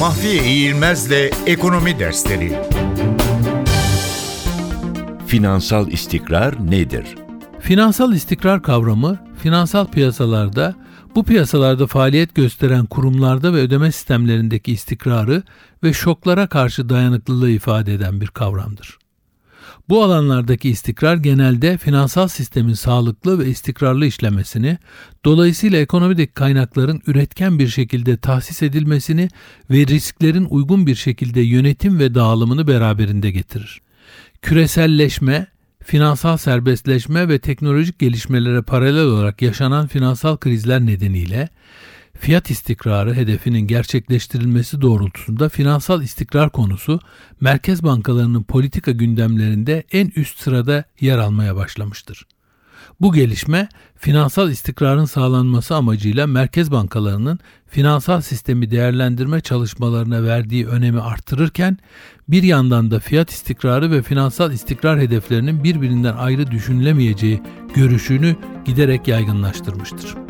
Mahfiye İğilmez'le Ekonomi Dersleri Finansal istikrar nedir? Finansal istikrar kavramı, finansal piyasalarda, bu piyasalarda faaliyet gösteren kurumlarda ve ödeme sistemlerindeki istikrarı ve şoklara karşı dayanıklılığı ifade eden bir kavramdır. Bu alanlardaki istikrar genelde finansal sistemin sağlıklı ve istikrarlı işlemesini, dolayısıyla ekonomideki kaynakların üretken bir şekilde tahsis edilmesini ve risklerin uygun bir şekilde yönetim ve dağılımını beraberinde getirir. Küreselleşme, finansal serbestleşme ve teknolojik gelişmelere paralel olarak yaşanan finansal krizler nedeniyle fiyat istikrarı hedefinin gerçekleştirilmesi doğrultusunda finansal istikrar konusu merkez bankalarının politika gündemlerinde en üst sırada yer almaya başlamıştır. Bu gelişme finansal istikrarın sağlanması amacıyla merkez bankalarının finansal sistemi değerlendirme çalışmalarına verdiği önemi artırırken bir yandan da fiyat istikrarı ve finansal istikrar hedeflerinin birbirinden ayrı düşünülemeyeceği görüşünü giderek yaygınlaştırmıştır.